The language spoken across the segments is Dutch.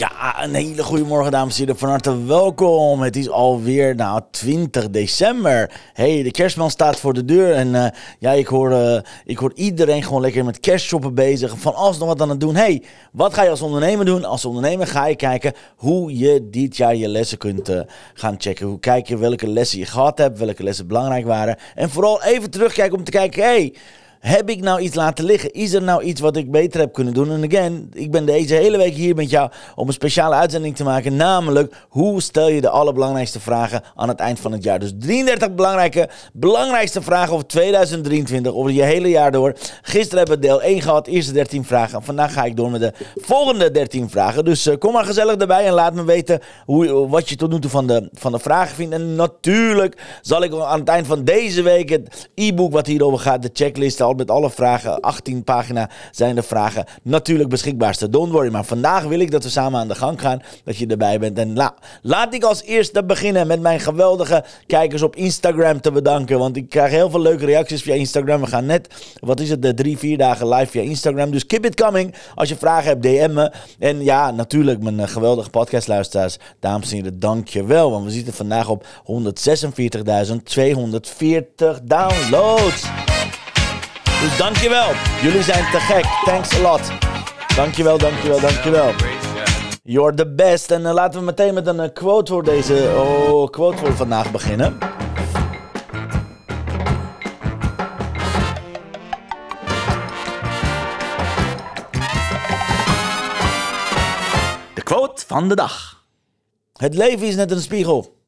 Ja, een hele goede morgen, dames en heren. Van harte welkom. Het is alweer, nou, 20 december. hey, de kerstman staat voor de deur. En uh, ja, ik hoor, uh, ik hoor iedereen gewoon lekker met kerstshoppen bezig. Van alles nog wat aan het doen. hey, wat ga je als ondernemer doen? Als ondernemer ga je kijken hoe je dit jaar je lessen kunt uh, gaan checken. Hoe kijk je welke lessen je gehad hebt, welke lessen belangrijk waren. En vooral even terugkijken om te kijken, hey... Heb ik nou iets laten liggen? Is er nou iets wat ik beter heb kunnen doen? En again, ik ben deze hele week hier met jou om een speciale uitzending te maken. Namelijk, hoe stel je de allerbelangrijkste vragen aan het eind van het jaar? Dus 33 belangrijke, belangrijkste vragen over 2023, over je hele jaar door. Gisteren hebben we deel 1 gehad, eerste 13 vragen. Vandaag ga ik door met de volgende 13 vragen. Dus uh, kom maar gezellig erbij en laat me weten hoe, wat je tot nu toe van de, van de vragen vindt. En natuurlijk zal ik aan het eind van deze week het e-book wat hierover gaat, de checklist met alle vragen. 18 pagina zijn de vragen natuurlijk beschikbaar. Don't worry. Maar vandaag wil ik dat we samen aan de gang gaan. Dat je erbij bent. En la, laat ik als eerste beginnen met mijn geweldige kijkers op Instagram te bedanken. Want ik krijg heel veel leuke reacties via Instagram. We gaan net, wat is het, de drie, vier dagen live via Instagram. Dus keep it coming. Als je vragen hebt, DM me. En ja, natuurlijk mijn geweldige podcastluisteraars. Dames en heren, dank je wel. Want we zitten vandaag op 146.240 downloads. Dus dankjewel. Jullie zijn te gek. Thanks a lot. Dankjewel, dankjewel, dankjewel. You're the best. En uh, laten we meteen met een uh, quote voor deze oh, quote voor vandaag beginnen. De quote van de dag. Het leven is net een spiegel.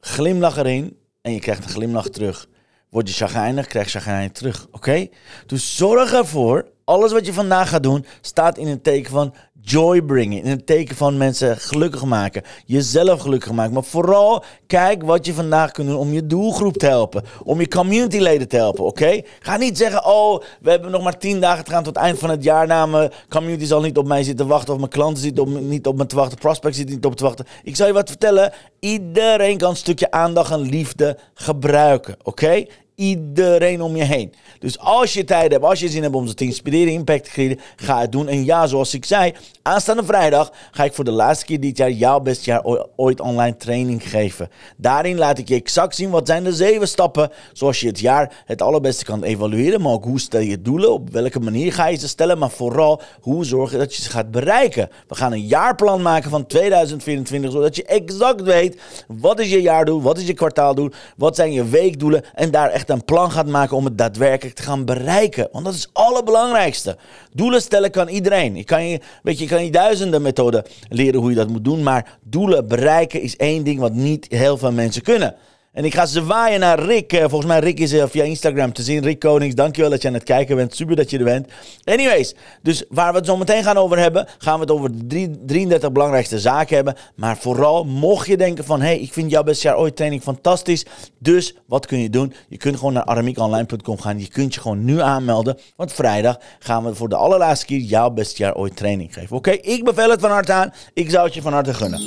Glimlach erin en je krijgt een glimlach terug. Word je chagrijnig, krijg je chagrijnig terug. Oké? Dus zorg ervoor, alles wat je vandaag gaat doen, staat in een teken van joy brengen. In een teken van mensen gelukkig maken. Jezelf gelukkig maken. Maar vooral kijk wat je vandaag kunt doen om je doelgroep te helpen. Om je communityleden te helpen. Oké? Ga niet zeggen, oh, we hebben nog maar tien dagen te gaan tot het eind van het jaar. Nou, mijn community zal niet op mij zitten wachten. Of mijn klanten zitten op, niet op me te wachten. Prospects zitten niet op te wachten. Ik zal je wat vertellen. Iedereen kan een stukje aandacht en liefde gebruiken. Oké? Iedereen om je heen. Dus als je tijd hebt, als je zin hebt om ze te inspireren, impact te creëren, ga het doen. En ja, zoals ik zei, aanstaande vrijdag ga ik voor de laatste keer dit jaar jouw best jaar ooit online training geven. Daarin laat ik je exact zien wat zijn de zeven stappen zoals je het jaar het allerbeste kan evalueren. Maar ook hoe stel je doelen, op welke manier ga je ze stellen, maar vooral hoe zorg je dat je ze gaat bereiken. We gaan een jaarplan maken van 2024, zodat je exact weet wat is je jaardoel, wat is je kwartaaldoel, wat zijn je weekdoelen en daar echt een plan gaat maken om het daadwerkelijk te gaan bereiken. Want dat is het allerbelangrijkste. Doelen stellen kan iedereen. Ik kan je, weet je, je kan je duizenden methoden leren hoe je dat moet doen. Maar doelen bereiken is één ding wat niet heel veel mensen kunnen. En ik ga zwaaien naar Rick. Eh, volgens mij Rick is eh, via Instagram te zien. Rick Konings, dankjewel dat je aan het kijken bent. Super dat je er bent. Anyways, dus waar we het zo meteen gaan over hebben, gaan we het over de 33 belangrijkste zaken hebben. Maar vooral, mocht je denken van, hey, ik vind jouw best jaar ooit training fantastisch. Dus, wat kun je doen? Je kunt gewoon naar aramiekonline.com gaan. Je kunt je gewoon nu aanmelden. Want vrijdag gaan we voor de allerlaatste keer jouw best jaar ooit training geven. Oké, ik bevel het van harte aan. Ik zou het je van harte gunnen.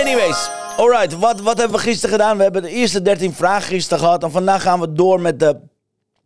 Anyways. Alright, wat, wat hebben we gisteren gedaan? We hebben de eerste 13 vragen gisteren gehad. En vandaag gaan we door met de,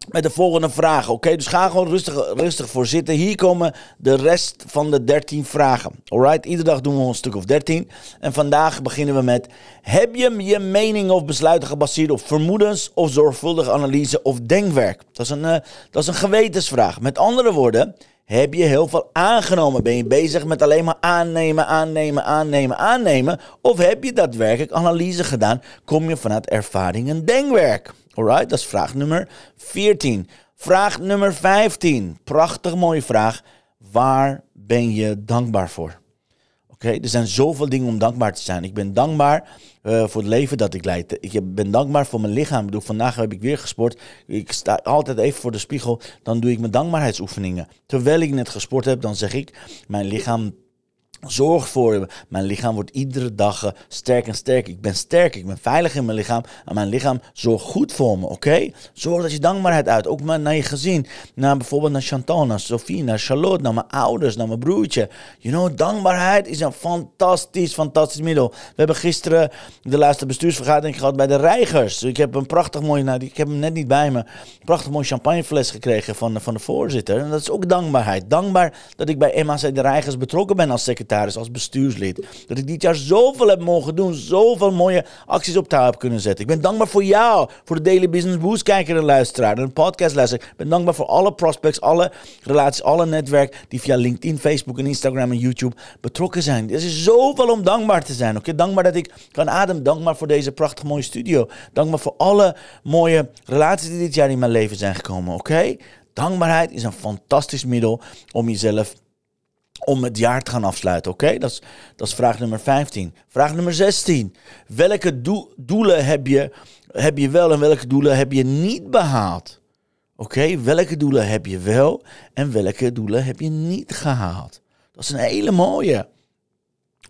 met de volgende vragen. Oké, dus ga gewoon rustig, rustig voor zitten. Hier komen de rest van de 13 vragen. Alright, iedere dag doen we een stuk of 13. En vandaag beginnen we met: Heb je je mening of besluiten gebaseerd op vermoedens of zorgvuldige analyse of denkwerk? Dat is een, uh, dat is een gewetensvraag. Met andere woorden. Heb je heel veel aangenomen? Ben je bezig met alleen maar aannemen, aannemen, aannemen, aannemen? Of heb je daadwerkelijk analyse gedaan? Kom je vanuit ervaring en denkwerk? Alright, dat is vraag nummer 14. Vraag nummer 15. Prachtig mooie vraag. Waar ben je dankbaar voor? Oké, er zijn zoveel dingen om dankbaar te zijn. Ik ben dankbaar uh, voor het leven dat ik leid. Ik ben dankbaar voor mijn lichaam. Bedoel, vandaag heb ik weer gesport. Ik sta altijd even voor de spiegel. Dan doe ik mijn dankbaarheidsoefeningen. Terwijl ik net gesport heb, dan zeg ik: Mijn lichaam Zorg voor mijn lichaam wordt iedere dag uh, sterk en sterk. Ik ben sterk, ik ben veilig in mijn lichaam. En mijn lichaam zorgt goed voor me, oké? Zorg dat je dankbaarheid uit. Ook naar je gezin. Naar bijvoorbeeld naar Chantal, naar Sophie, naar Charlotte, naar mijn ouders, naar mijn broertje. You know, dankbaarheid is een fantastisch, fantastisch middel. We hebben gisteren de laatste bestuursvergadering gehad bij de Reigers. Ik heb een prachtig mooi, nou, ik heb hem net niet bij me, een prachtig mooi champagnefles gekregen van, van de voorzitter. En dat is ook dankbaarheid. Dankbaar dat ik bij MAC de Reigers betrokken ben als secretaris als bestuurslid. Dat ik dit jaar zoveel heb mogen doen, zoveel mooie acties op touw heb kunnen zetten. Ik ben dankbaar voor jou, voor de Daily Business Boost kijker en luisteraar, en podcast luisteraar. Ik ben dankbaar voor alle prospects, alle relaties, alle netwerk die via LinkedIn, Facebook en Instagram en YouTube betrokken zijn. Er is zoveel om dankbaar te zijn. Oké, dankbaar dat ik kan ademen. Dankbaar voor deze prachtige mooie studio. Dankbaar voor alle mooie relaties die dit jaar in mijn leven zijn gekomen. Oké? Dankbaarheid is een fantastisch middel om jezelf om het jaar te gaan afsluiten. Oké, dat, is, vraag nummer 15. Vraag nummer 16. Welke doelen heb je, heb je wel en welke doelen heb je niet behaald? Oké, welke doelen heb je wel en welke doelen heb je niet gehaald? Dat is een hele mooie.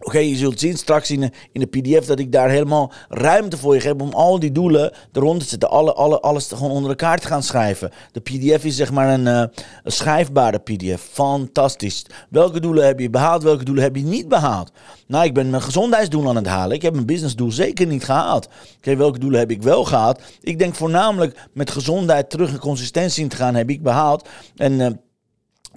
Oké, je zult zien straks in de, in de PDF dat ik daar helemaal ruimte voor je geef om al die doelen eronder te zetten. Alle, alle, alles gewoon onder elkaar te gaan schrijven. De PDF is zeg maar een, een schrijfbare PDF. Fantastisch. Welke doelen heb je behaald? Welke doelen heb je niet behaald? Nou, ik ben mijn gezondheidsdoel aan het halen. Ik heb mijn businessdoel zeker niet gehaald. Oké, welke doelen heb ik wel gehaald? Ik denk voornamelijk met gezondheid terug in consistentie in te gaan heb ik behaald. En... Uh,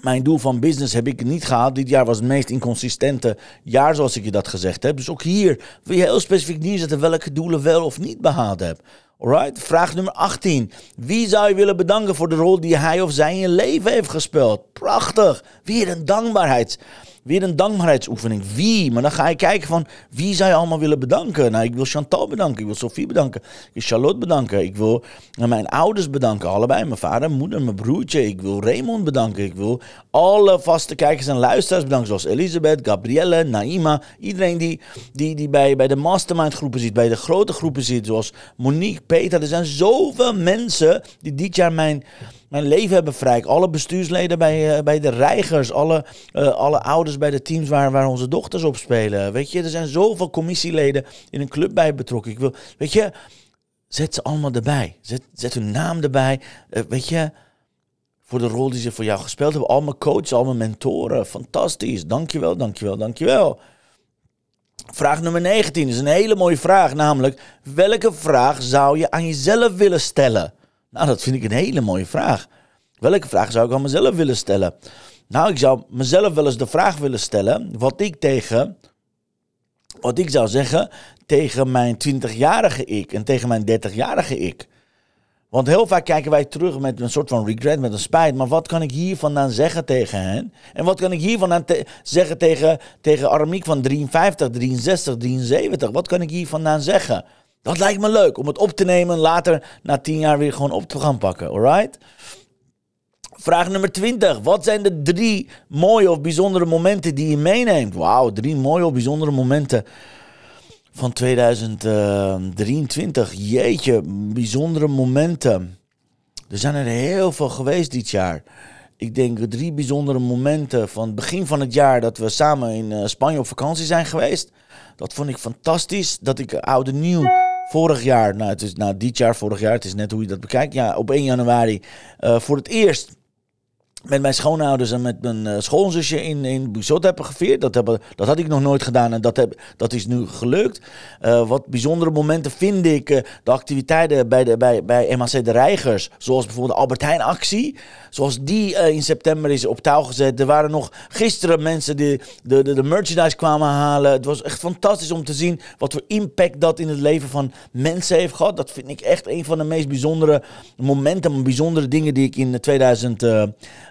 mijn doel van business heb ik niet gehaald. Dit jaar was het meest inconsistente jaar, zoals ik je dat gezegd heb. Dus ook hier wil je heel specifiek neerzetten welke doelen wel of niet behaald hebt. Alright? Vraag nummer 18. Wie zou je willen bedanken voor de rol die hij of zij in je leven heeft gespeeld? Prachtig. Weer een dankbaarheids Weer een dankbaarheidsoefening. Wie? Maar dan ga je kijken van wie zou je allemaal willen bedanken. Nou, ik wil Chantal bedanken. Ik wil Sophie bedanken. Ik wil Charlotte bedanken. Ik wil mijn ouders bedanken. Allebei. Mijn vader, moeder, mijn broertje. Ik wil Raymond bedanken. Ik wil alle vaste kijkers en luisteraars bedanken. Zoals Elisabeth, Gabrielle, Naima. Iedereen die, die, die bij, bij de mastermind groepen zit. Bij de grote groepen zit. Zoals Monique, Peter. Er zijn zoveel mensen die dit jaar mijn mijn leven hebben verrijkt. Alle bestuursleden bij, uh, bij de reigers, alle, uh, alle ouders bij de teams waar, waar onze dochters op spelen. Weet je, er zijn zoveel commissieleden in een club bij betrokken. Ik wil, weet je, zet ze allemaal erbij. Zet, zet hun naam erbij. Uh, weet je, voor de rol die ze voor jou gespeeld hebben. Al mijn coaches, al mijn mentoren. Fantastisch. Dankjewel, dankjewel, dankjewel. Vraag nummer 19 is een hele mooie vraag, namelijk welke vraag zou je aan jezelf willen stellen? Nou, dat vind ik een hele mooie vraag. Welke vraag zou ik aan mezelf willen stellen? Nou, ik zou mezelf wel eens de vraag willen stellen wat ik tegen, wat ik zou zeggen tegen mijn 20-jarige ik en tegen mijn 30-jarige ik. Want heel vaak kijken wij terug met een soort van regret, met een spijt. Maar wat kan ik hier vandaan zeggen tegen hen? En wat kan ik hier vandaan zeggen tegen, tegen Aramiek van 53, 63, 73? Wat kan ik hier vandaan zeggen? Dat lijkt me leuk om het op te nemen later na tien jaar weer gewoon op te gaan pakken. Alright? Vraag nummer 20. Wat zijn de drie mooie of bijzondere momenten die je meeneemt? Wauw, drie mooie of bijzondere momenten van 2023. Jeetje, bijzondere momenten. Er zijn er heel veel geweest dit jaar. Ik denk drie bijzondere momenten van het begin van het jaar dat we samen in eh, Spanje op vakantie zijn geweest. Dat vond ik fantastisch. Dat ik oude nieuw vorig jaar, nou het is nou dit jaar, vorig jaar, het is net hoe je dat bekijkt. Ja, op 1 januari uh, voor het eerst met mijn schoonouders en met mijn uh, schoonzusje in, in Buzot hebben gevierd. Dat, hebben, dat had ik nog nooit gedaan en dat, heb, dat is nu gelukt. Uh, wat bijzondere momenten vind ik uh, de activiteiten bij, de, bij, bij MAC de Reigers. Zoals bijvoorbeeld de Albert Heijn actie. Zoals die in september is op touw gezet. Er waren nog gisteren mensen die de, de, de merchandise kwamen halen. Het was echt fantastisch om te zien wat voor impact dat in het leven van mensen heeft gehad. Dat vind ik echt een van de meest bijzondere momenten, bijzondere dingen die ik in 2000...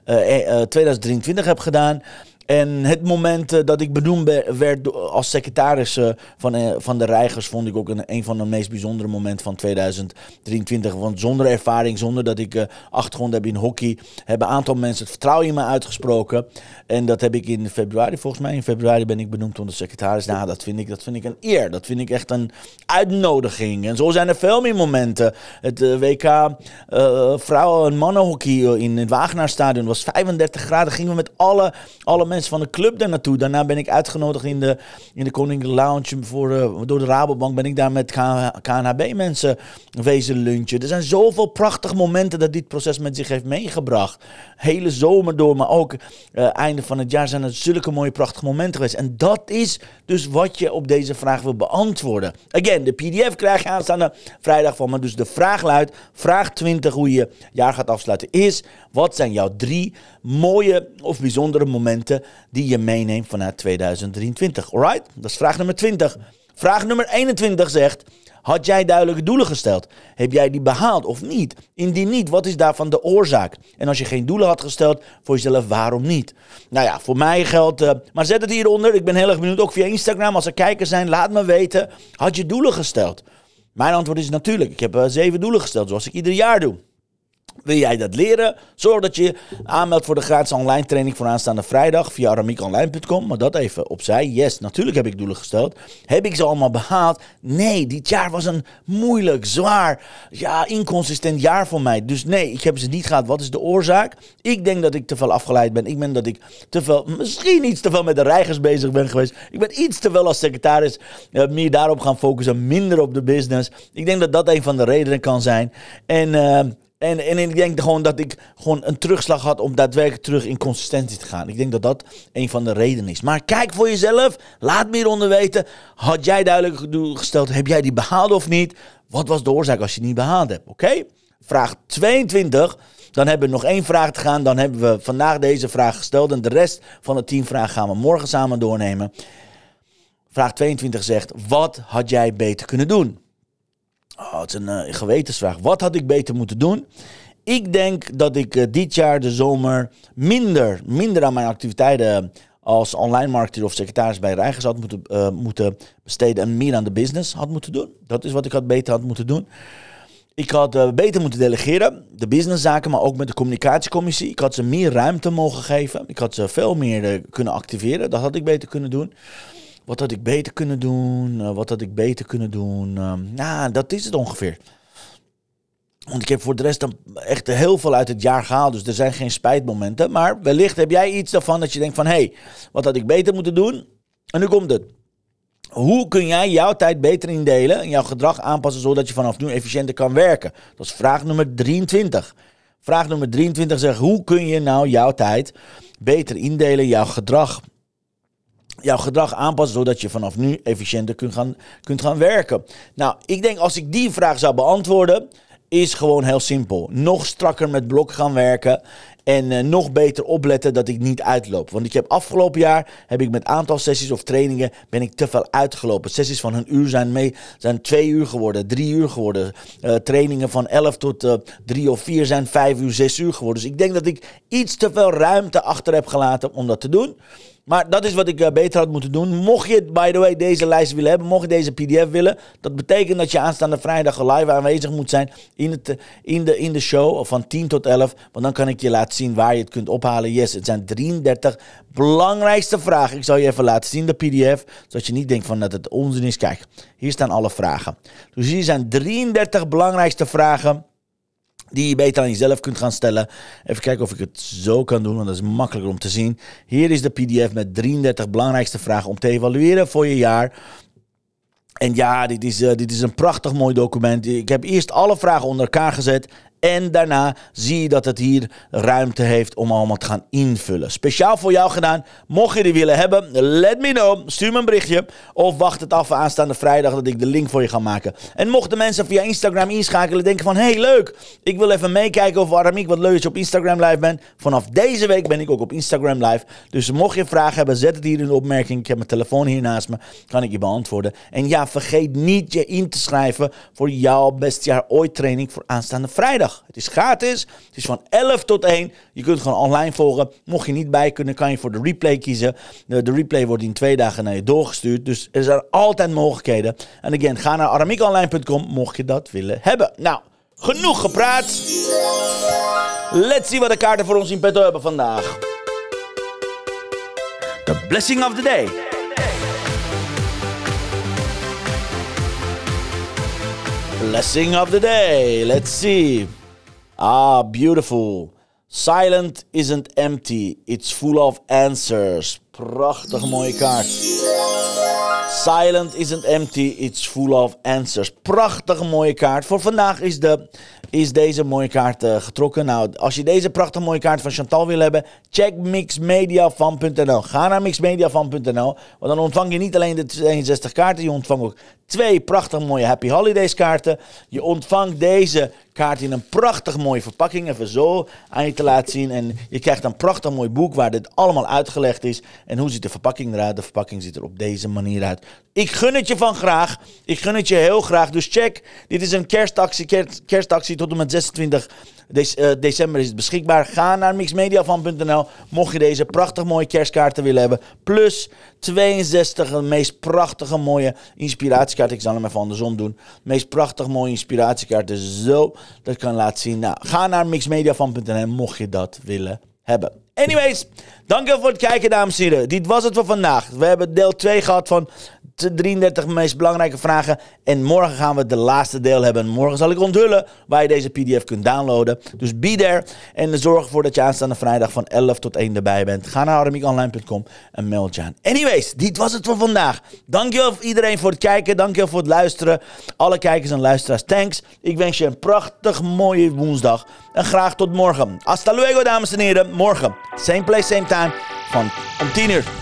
2023 eh, eh, heb gedaan. En het moment eh, dat ik benoemd be- werd als secretaris eh, van, eh, van de Reigers vond ik ook een, een van de meest bijzondere momenten van 2023. Want zonder ervaring, zonder dat ik achtergrond heb in hockey, hebben een aantal mensen het vertrouwen in me uitgesproken. En dat heb ik in februari, volgens mij in februari ben ik benoemd de secretaris. Nou, dat vind ik, dat vind ik een eer. Dat vind ik echt een uitnodiging. En zo zijn er veel meer momenten. Het WK eh, vrouwen- en mannenhockey in het Wagenaarstadion was 35 graden. Gingen we met alle, alle mensen van de club daar naartoe. Daarna ben ik uitgenodigd in de, in de Koninklijke Lounge voor, eh, door de Rabobank. Ben ik daar met KNHB mensen wezen lunchen. Er zijn zoveel prachtige momenten dat dit proces met zich heeft meegebracht. Hele zomer door, maar ook eh, einde van het jaar zijn er zulke mooie prachtige momenten geweest. En dat is dus wat je op deze vraag wil beantwoorden. Again, de pdf krijg je aanstaande vrijdag van me. Dus de vraag luidt, vraag 20 hoe je jaar gaat afsluiten is... wat zijn jouw drie mooie of bijzondere momenten die je meeneemt vanuit 2023? Alright? Dat is vraag nummer 20. Vraag nummer 21 zegt... Had jij duidelijke doelen gesteld? Heb jij die behaald of niet? Indien niet, wat is daarvan de oorzaak? En als je geen doelen had gesteld voor jezelf, waarom niet? Nou ja, voor mij geldt. eh, maar zet het hieronder. Ik ben heel erg benieuwd. Ook via Instagram. Als er kijkers zijn, laat me weten. Had je doelen gesteld? Mijn antwoord is natuurlijk. Ik heb eh, zeven doelen gesteld, zoals ik ieder jaar doe. Wil jij dat leren? Zorg dat je aanmeldt voor de gratis online training voor aanstaande vrijdag via aramiekonline.com. Maar dat even opzij. Yes, natuurlijk heb ik doelen gesteld. Heb ik ze allemaal behaald? Nee, dit jaar was een moeilijk, zwaar, ja, inconsistent jaar voor mij. Dus nee, ik heb ze niet gehad. Wat is de oorzaak? Ik denk dat ik te veel afgeleid ben. Ik ben dat ik te veel, misschien iets te veel met de reigers bezig ben geweest. Ik ben iets te veel als secretaris eh, meer daarop gaan focussen, minder op de business. Ik denk dat dat een van de redenen kan zijn. En... eh, en, en ik denk gewoon dat ik gewoon een terugslag had om daadwerkelijk terug in consistentie te gaan. Ik denk dat dat een van de redenen is. Maar kijk voor jezelf. Laat me hieronder weten. Had jij duidelijk gesteld? Heb jij die behaald of niet? Wat was de oorzaak als je het niet behaald hebt? Oké? Vraag 22. Dan hebben we nog één vraag te gaan. Dan hebben we vandaag deze vraag gesteld. En de rest van de 10 vragen gaan we morgen samen doornemen. Vraag 22 zegt: Wat had jij beter kunnen doen? Oh, het is een eh, gewetensvraag. Wat had ik beter moeten doen? Ik denk dat ik eh, dit jaar de zomer minder, minder aan mijn activiteiten als online marketeer of secretaris bij Reigers had moeten, eh, moeten besteden en meer aan de business had moeten doen. Dat is wat ik had beter had moeten doen. Ik had eh, beter moeten delegeren, de businesszaken, maar ook met de communicatiecommissie. Ik had ze meer ruimte mogen geven. Ik had ze veel meer eh, kunnen activeren. Dat had ik beter kunnen doen. Wat had ik beter kunnen doen? Eh, wat had ik beter kunnen doen? Ehm, nou, dat is het ongeveer. Want ik heb voor de rest dan echt heel veel uit het jaar gehaald. Dus er zijn geen spijtmomenten. Maar wellicht heb jij iets daarvan dat je denkt van... hé, hey, wat had ik beter moeten doen? En nu komt het. Hoe kun jij jouw tijd beter indelen en jouw gedrag aanpassen... zodat je vanaf nu efficiënter kan werken? Dat is vraag nummer 23. Vraag nummer 23 zegt... hoe kun je nou jouw tijd beter indelen, jouw gedrag jouw gedrag aanpassen zodat je vanaf nu efficiënter kunt gaan, kunt gaan werken. Nou, ik denk als ik die vraag zou beantwoorden, is gewoon heel simpel. Nog strakker met blok gaan werken en eh, nog beter opletten dat ik niet uitloop. Want ik heb afgelopen jaar heb ik met aantal sessies of trainingen ben ik te veel uitgelopen. Sessies van een uur zijn, mee, zijn twee uur geworden, drie uur geworden. Eh, trainingen van 11 tot eh, drie of vier zijn vijf uur, zes uur geworden. Dus ik denk dat ik iets te veel ruimte achter heb gelaten om dat te doen. Maar dat is wat ik eh, beter had moeten doen. Mocht je, by the way, deze lijst willen hebben, mocht je deze PDF willen, dat betekent dat je aanstaande vrijdag live aanwezig moet zijn in, het, eh, in, de, in de show van 10 tot 11. Want dan kan ik je laten zien waar je het kunt ophalen. Yes, het zijn 33 belangrijkste vragen. Ik zal je even laten zien, de PDF, zodat je niet denkt van dat het onzin is. Kijk, hier staan alle vragen. Dus hier zijn 33 belangrijkste vragen die je beter aan jezelf kunt gaan stellen. Even kijken of ik het zo kan doen, want dat is makkelijker om te zien. Hier is de PDF met 33 belangrijkste vragen om te evalueren voor je jaar. En ja, dit is, eh, dit is een prachtig mooi document. Ik heb eerst alle vragen onder elkaar gezet. En daarna zie je dat het hier ruimte heeft om allemaal te gaan invullen. Speciaal voor jou gedaan. Mocht je die willen hebben, let me know. Stuur me een berichtje. Of wacht het af aanstaande vrijdag dat ik de link voor je ga maken. En mochten mensen via Instagram inschakelen denken van... Hey, leuk. Ik wil even meekijken of Aramiek wat leuk is op Instagram live ben. Vanaf deze week ben ik ook op Instagram live. Dus mocht je vragen hebben, zet het hier in de opmerking. Ik heb mijn telefoon hier naast me. Kan ik je beantwoorden. En ja, vergeet niet je in te schrijven voor jouw beste jaar ooit training voor aanstaande vrijdag. Het is gratis. Het is van 11 tot 1. Je kunt gewoon online volgen. Mocht je niet bij kunnen, kan je voor de replay kiezen. De, de replay wordt in twee dagen naar je doorgestuurd. Dus er zijn altijd mogelijkheden. En again, ga naar aramiekonline.com mocht je dat willen hebben. Nou, genoeg gepraat. Let's see wat de kaarten voor ons in petto hebben vandaag. The blessing of the day. Blessing of the day. Let's see. Ah, beautiful. Silent isn't empty. It's full of answers. Prachtig mooie kaart. Silent isn't empty. It's full of answers. Prachtige mooie kaart. Voor vandaag is de is deze mooie kaart uh, getrokken. Nou, als je deze prachtige mooie kaart van Chantal wil hebben, check mixmediafan.nl. Ga naar mixmediafan.nl, want dan ontvang je niet alleen de 62 kaarten, je ontvangt ook twee prachtige mooie Happy Holidays kaarten. Je ontvangt deze kaart in een prachtig mooie verpakking. Even zo aan je te laten zien. En je krijgt een prachtig mooi boek waar dit allemaal uitgelegd is. En hoe ziet de verpakking eruit? De verpakking ziet er op deze manier uit. Ik gun het je van graag. Ik gun het je heel graag. Dus check. Dit is een kerstactie. Kerstactie tot en met 26 eh, december is het beschikbaar. Ga naar mixmediafan.nl mocht je deze prachtig mooie kerstkaarten willen hebben. Plus 62 de meest prachtige mooie inspiratiekaarten. Ik zal hem even andersom doen. Meest prachtig mooie inspiratiekaarten. Zo, dat kan laten zien. Nou, ga naar mixmediafan.nl mocht je dat willen hebben. Anyways, dankjewel voor het kijken, dames en heren. Dit was het voor vandaag. We hebben deel 2 gehad van de 33 meest belangrijke vragen. En morgen gaan we de laatste deel hebben. Morgen zal ik onthullen waar je deze PDF kunt downloaden. Dus be there. En zorg ervoor dat je aanstaande vrijdag van 11 tot 1 erbij bent. Ga naar aramiekonline.com en meld je aan. Anyways, dit was het voor vandaag. Dankjewel iedereen voor het kijken. Dankjewel voor het luisteren. Alle kijkers en luisteraars, thanks. Ik wens je een prachtig mooie woensdag. En graag tot morgen. Hasta luego, dames en heren. Morgen, same place, same time. Van om 10 uur.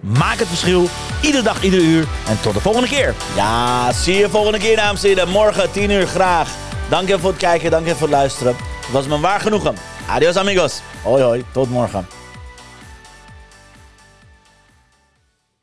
Maak het verschil. Iedere dag, iedere uur. En tot de volgende keer. Ja, zie je volgende keer, dames en heren. Morgen, 10 uur, graag. Dank je voor het kijken, dank je voor het luisteren. Het was me waar genoegen. Adios, amigos. Hoi, hoi. Tot morgen.